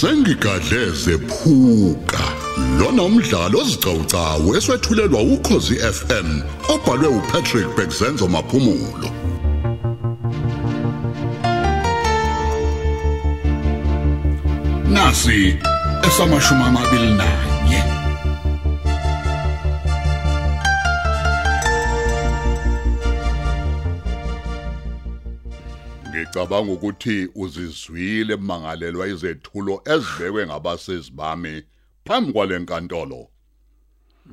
sengigadleze phuka lona umdlalo ozicawucawu eswetshulelwa ukhozi FM obhalwe uPatrick Bekzenzo maphumulo. Nasi esamashumi amabili nanye. Ngicabanga ukuthi uzizwile emangalelwa izethulo ezibekwe ngabasezi bami phambi kwalenkantolo.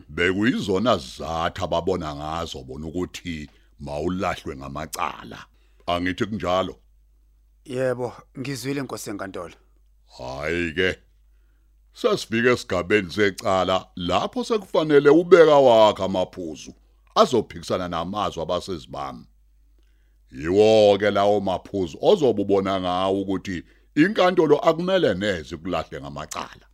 Bekuyizona zathu ababona ngazo bona ukuthi mawulahlwe ngamacala. Angithi kunjalo. Yebo, ngizwile inkosi enkantolo. Hayi ke. Sasifike esigabeni secala lapho sekufanele ubeka wakhe amaphuzu azophikisana namazwi abasezibami. Yiwo ke lawo maphuzu ozobubona ngawo ukuthi inkantolo akumele neze kulahle ngamacala.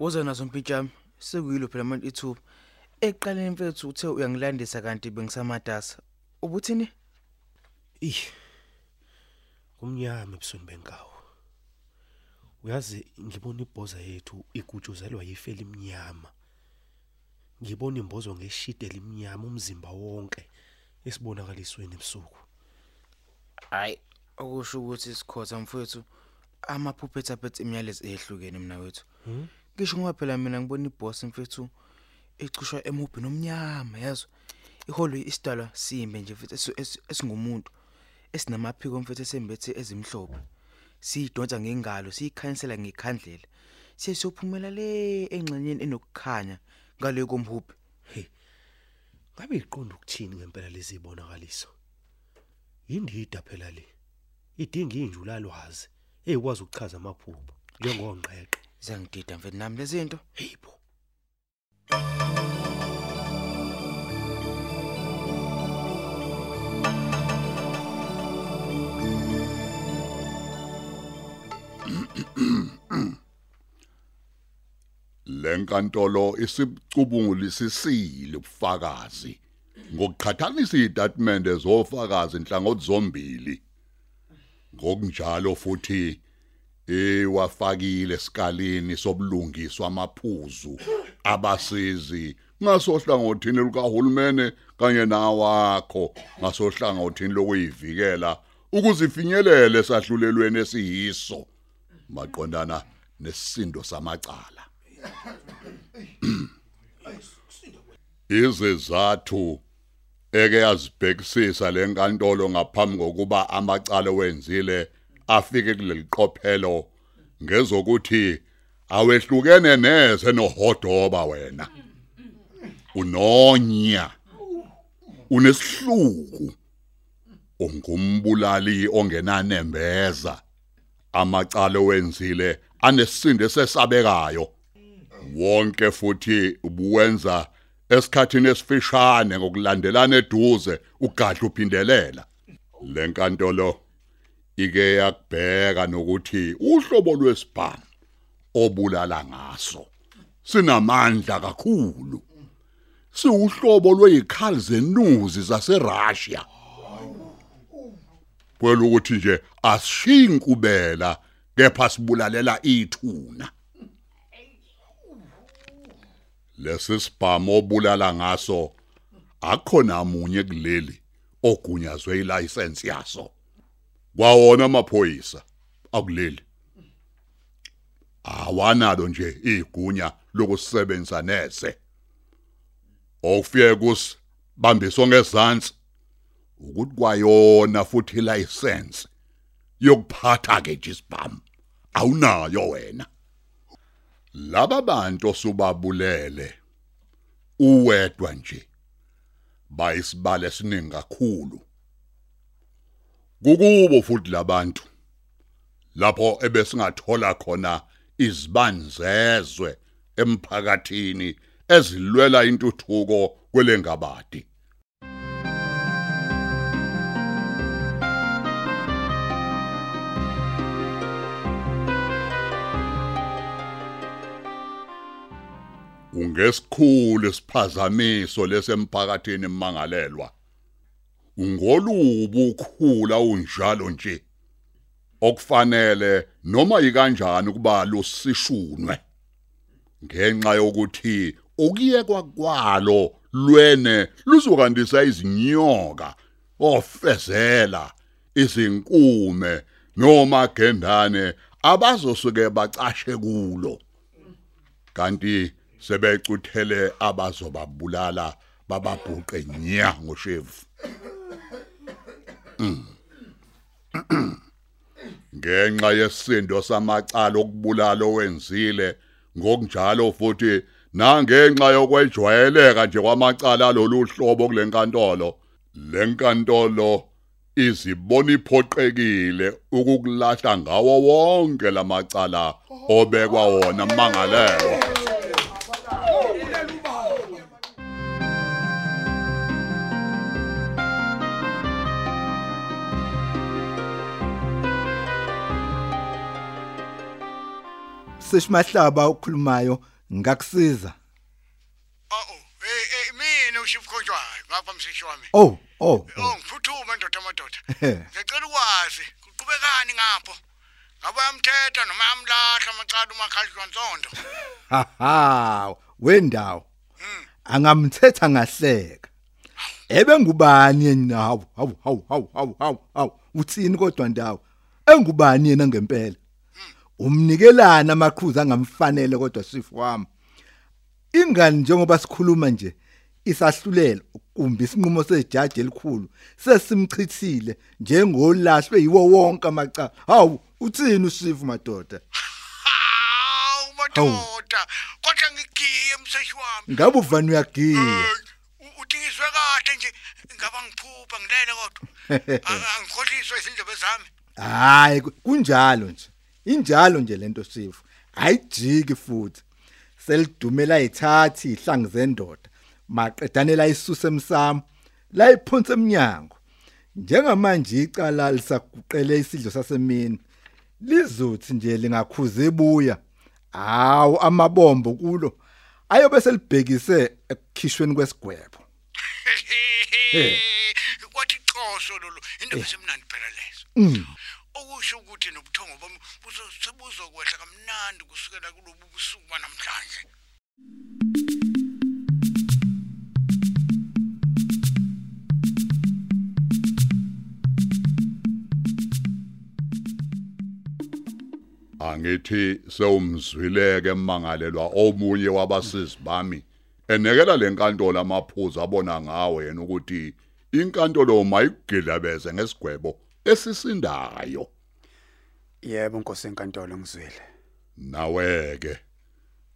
Woza nazo mpintshami sekuyilo phela manje ithuba. Eqaleni mfethu uthe uyangilandisa kanti bengisamatasa. Ubuthini? Ih. Kumnyama ebusweni benkawu. Uyazi ngibona ibhoza yethu igutshuzelwa yifeli emnyama. Ngibona imbozo ngeshide elimnyama umzimba wonke esibonakalisweni ebusuku. Hayi, okusho ukuthi sikhotha mfethu amaphuphetha phethe imiyalezo ehlukene mina wethu. Ngisho ngoba phela mina ngibona iboss mfethu ecushwa emhubhini omnyama yazo. Iholo isidalwa simbe nje mfethu esi- esi- esingumuntu esinamaphiko mfethu esembethe ezimhlophe. Siyidonsa ngengalo, siyikhanyisela ngekhandlela. Sesiyophumela le engxenyeni enokukhanya ngale komhubhi. Ngabe iqonda ukuthini ngempela lezi ibonakaliso? Indida phela le. Idinga injula lwazi ekwazi ukuchaza amaphupho njengongqeqe. Ziyangidida mfethu nami lezi zinto. Heyibo. Lenkantolo isicubungulisisile ubufakazi ngokuqhathanisa izitatimende zofakazi inhlangothi zombili. Ngokunjalo futhi ewafakile esikalini sobulungiswa amaphuzu abasizi ngasohlangothini lukahulumene kanye nawakho ngasohlangothini lokuyivikela ukuzifinyelele sahlulelweni esiyiso maqondana nesisindo samacala izizathu eke yazibhekisisa lenkantolo ngaphambi kokuba amacala wenzile afike kuleli qophelo ngezokuthi awehlukene neze nohodoba wena. Unonya unesihluku ungumbulali ongenanembeza. Amacala wenzile anesisindo sesabekayo wonke futhi ubuwenza esikhathini esifishane ngokulandelana eduze ugadla uphindelela. Lenkantolo ike yakubheka nokuthi uhlobo lwesibhamu obulala ngaso sinamandla kakhulu. Siuhlobo lweyikhali zenuzi zaseRussia. Kwelo ukuthi nje asishiyi inkubela kepha sibulalela ithuna. Lesi sibhamu obulala ngaso akhona munye kuleli ogunyazwe ilicense yaso. Kwawona amaphoyisa akuleli. Awanalo nje igunya lokusebenzisa neze. Okufike kus bambiswa ngezantsi ukuthi kwayona futhi license yokuphatha ke isibhamu awunayo wena. Laba bantu osubabulele. Uwedwa nje. Bayisibale esiningi kakhulu. Kukubo futhi labantu lapho ebesingathola khona izibanzezwe emphakathini ezilwela intuthuko kwelengabadi ungesikhulu isiphazamiso lesemphakathini emangalelwa ungolubu ukhula unjalo nje. Okufanele noma ikanjani kuba lusishunwe. Ngenxa yokuthi ukuyekwa kwalo lwene luzokandisa izinyoka ofezela izinkume noma gendane abazosuke bacashe kulo. Kanti sebecuthele abazobabulala bababhuqe nya ngoshevu. Mm. ngenxa yesindo samacala okubulala owenzile ngokunjalo futhi nangenxa yokwejwayeleka nje kwamacala lolu hlobo kulenkantolo lenkantolo izibona iphoqekile ukukulahla ngawo wonke lamacala obekwa wona mangalelwa seshimahlaba okhulumayo ngakusiza Oh, eh eh mina uShifukhonjwayo ngapha mshishi wami. oh oh Oh, ngiphuthuma ndoda amadoda. Ngicela ukwazi, kuqhubekani ngapho? Ngabe yamthetha noma yamlahla amacala umakhalishwa nsondo? haha wendawo. Angamthetha ngahleka. Ebe ngubani yena hawu hawu hawu hawu hawu. Uthini kodwa ndawo? Engubani yena ngempela? Umnikelana amaqhuzu angamfanele kodwa sifu wami ingani njengoba sikhuluma nje isahlulelo kumbe isinqumo sejaji elikhulu sesimchithile njengolahlwe yiwo wonke amacala hawu uthini usifu madoda madoda, kodwa ngigiye mseshi wami. ngabe uvani uyagiya Eh, u- Uthi ngizwe kahle nje, ngaba ngiphupha ngilele kodwa. Angikhohliswa izindlebe zami. hayi ku- kunjalo nje injalo nje lento sifu. Ayijiki futhi. Selidumela ithathi ihlangu zendoda. Maqedanela isuse emsamo la iphonse eminyango njengamanje icala lisaguqele isidlo sasemini lizothi nje lingakhuza ebuya hawu amabombo kulo. Ayobe selibhekise ekukhishweni kwesigwebo. Kwathi xoso lolu, indaba semnandi phela lezo. Okusho ukuthi nobuthongo bami buzosebuzokwehla kamnandi kusukela kulobu busuku banamhlanje. Angithi sewumzwileke emangalelwa omunye wabasizi bami enekela lenkantolo amaphuzu abona ngawe yena ukuthi inkantolo mayigidlabeze ngesigwebo esisindayo. Yebo Nkosi enkantolo ngizwile. naweke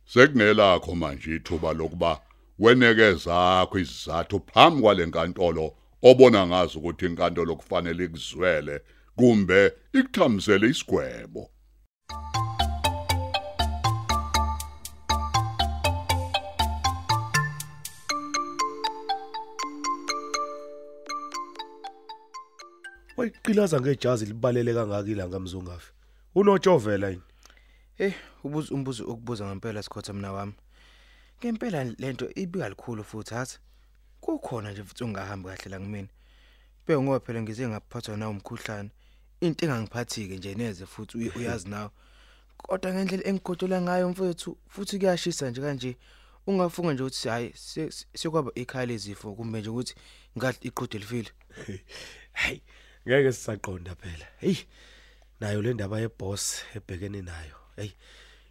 sekungelakho manje ithuba lokuba weneke zakho izizathu phambi kwalenkantolo obona ngazi ukuthi inkantolo kufanele ikuzwele kumbe ikuthamisele isigwebo wayiqilaza ngejazi libalele kangaka ilanga mzungafi unotshovela yini Hey, ubuza umbuzo okubuza ngempela sikhotha mina wami. Ngempela lento ibika likhulu futhi hathi. Kukhona nje futhi ungahambi kahle la kumina. Bhe ngoba phela ngize ngaphathwa na umkhuhlane. Into engangiphathike nje neze futhi uy- uyazi nawe. Kodwa ngendlela engigodola ngayo mfowethu futhi kuyashisa nje kanje. Ungafunga nje ukuthi hayi se- se- sekwaba ikhaya lezifo kumbe nje ukuthi ngathi iqhude lifile. hey ngeke sisaqonda phela hey nayo le ndaba yeboss ebhekene nayo hey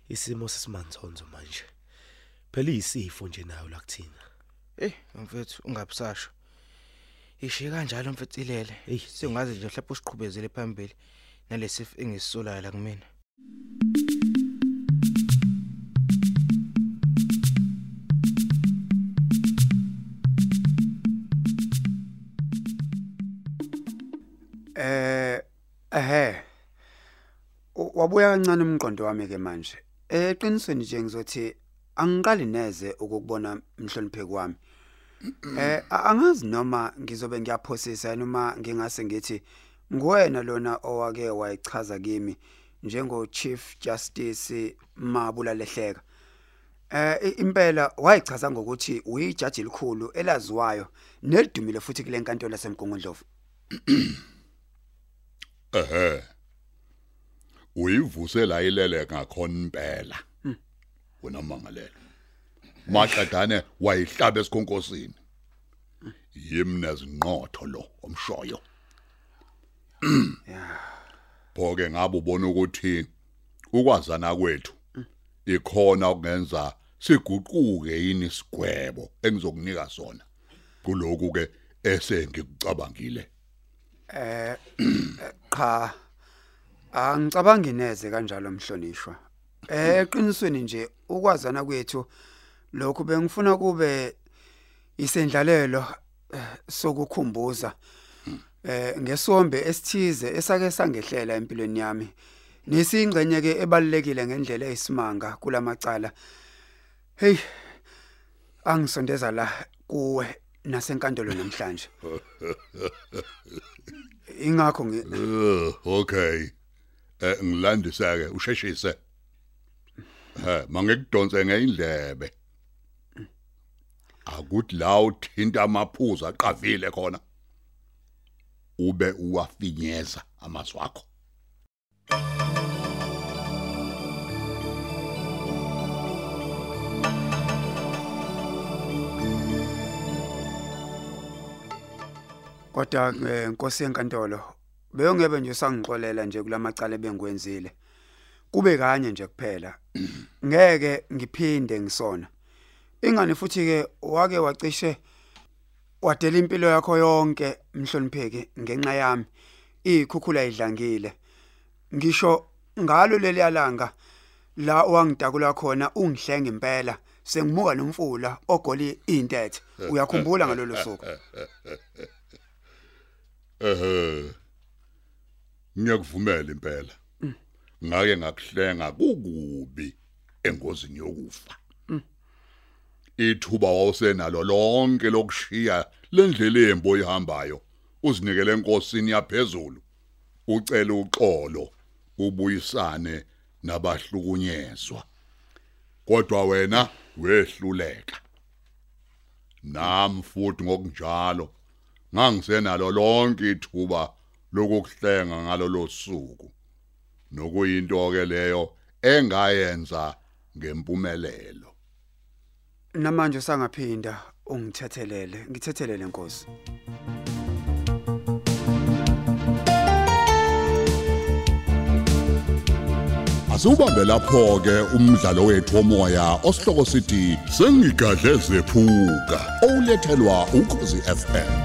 isimo sesimanzonzo manje phela isifo nje nayo la kuthina Eh, mfethu ungabusasho. Ishiye kanjalo mfethu ilele. Eyi. Sengazi nje mhlawumbe usiqhubezele phambili nalesifo engisisolayo la kumina. Wabuya kancane umqondo wami ke manje. Eh qinisweni nje ngizothi angiqali neze ukukubona mhlonipheki wami. Eh a- angazi noma ngizobe ngiyaphosisa noma ngingase ngithi nguwena lona owake wayichaza kimi njengo Chief Justice Mabula Lehleka. Eh i- impela wayichaza ngokuthi uyijaji elikhulu elaziwayo nelidumile futhi kule nkantolo yasemgungundlovu. ehe uyivuse la ilele ngakhona impela. Wena mangalelo maqedane wayihlaba esikhonkosini. Yimna zinqotho lo omshoyo. Phoke ngabe ubona ukuthi ukwazana kwethu ikhona okungenza siguquke yini isigwebo engizokunika sona kuloku ke esengikucabangile Cha. Angicabangi neze kanjalo mhlonishwa. Eh eqinisweni nje ukwazana kwethu lokhu bengifuna kube isendlalelo eh, sokukhumbuza eh ngesombe esithize esake sangehlela empilweni yami. Nisingcenye ke ebalekile ngendlela eyisimanga kulamacala. Hey angisondeza la kuwe nasenkantolo namhlanje. Ingakho ngi Uh, okay. Eh ngilandisa ke usheshise. Ha, mangekudonse ngeindlebe. Akuthi la uthinta amaphuzu aqavile khona. Ube uwafinyeza amazwi akho. Kodwa inkosi yenkantolo beyongebe nje sangixolela nje kulamacala ebengikwenzile. Kube kanye nje kuphela. Ngeke ngiphinde ngisona. Ingane futhi ke wake wacishe wadela impilo yakho yonke mhlonipheki ngenxa yami. Ikhukhula idlangile. Ngisho ngalo leli yalanga la wangidakula khona ungihlenga impela sengimuka nomfula ogoli intethe uyakhumbula ngalolu suku Ehhe. Ngiyakuvumela impela. Ngake ngakuhlenga kukubi engozini yokufa. Ithuba wawusenalo lonke lokushiya lendlela embo ihambayo uzinikele enkosini yaphezulu. Ucela uxolo ubuyisane nabahlukunyezwa. Kodwa wena wehluleka. Nami futhi ngokunjalo ngangisenalo lonke ithuba lokuhlenga ngalolo suku. Nokuyinto ke leyo engayenza ngempumelelo. Namanje usangaphinda ungithethelele ngithethelele nkosi. Asubambe lapho ke umdlalo wethu womoya osihloko sithi sengigadle zephuka olethelwa ukhozi FM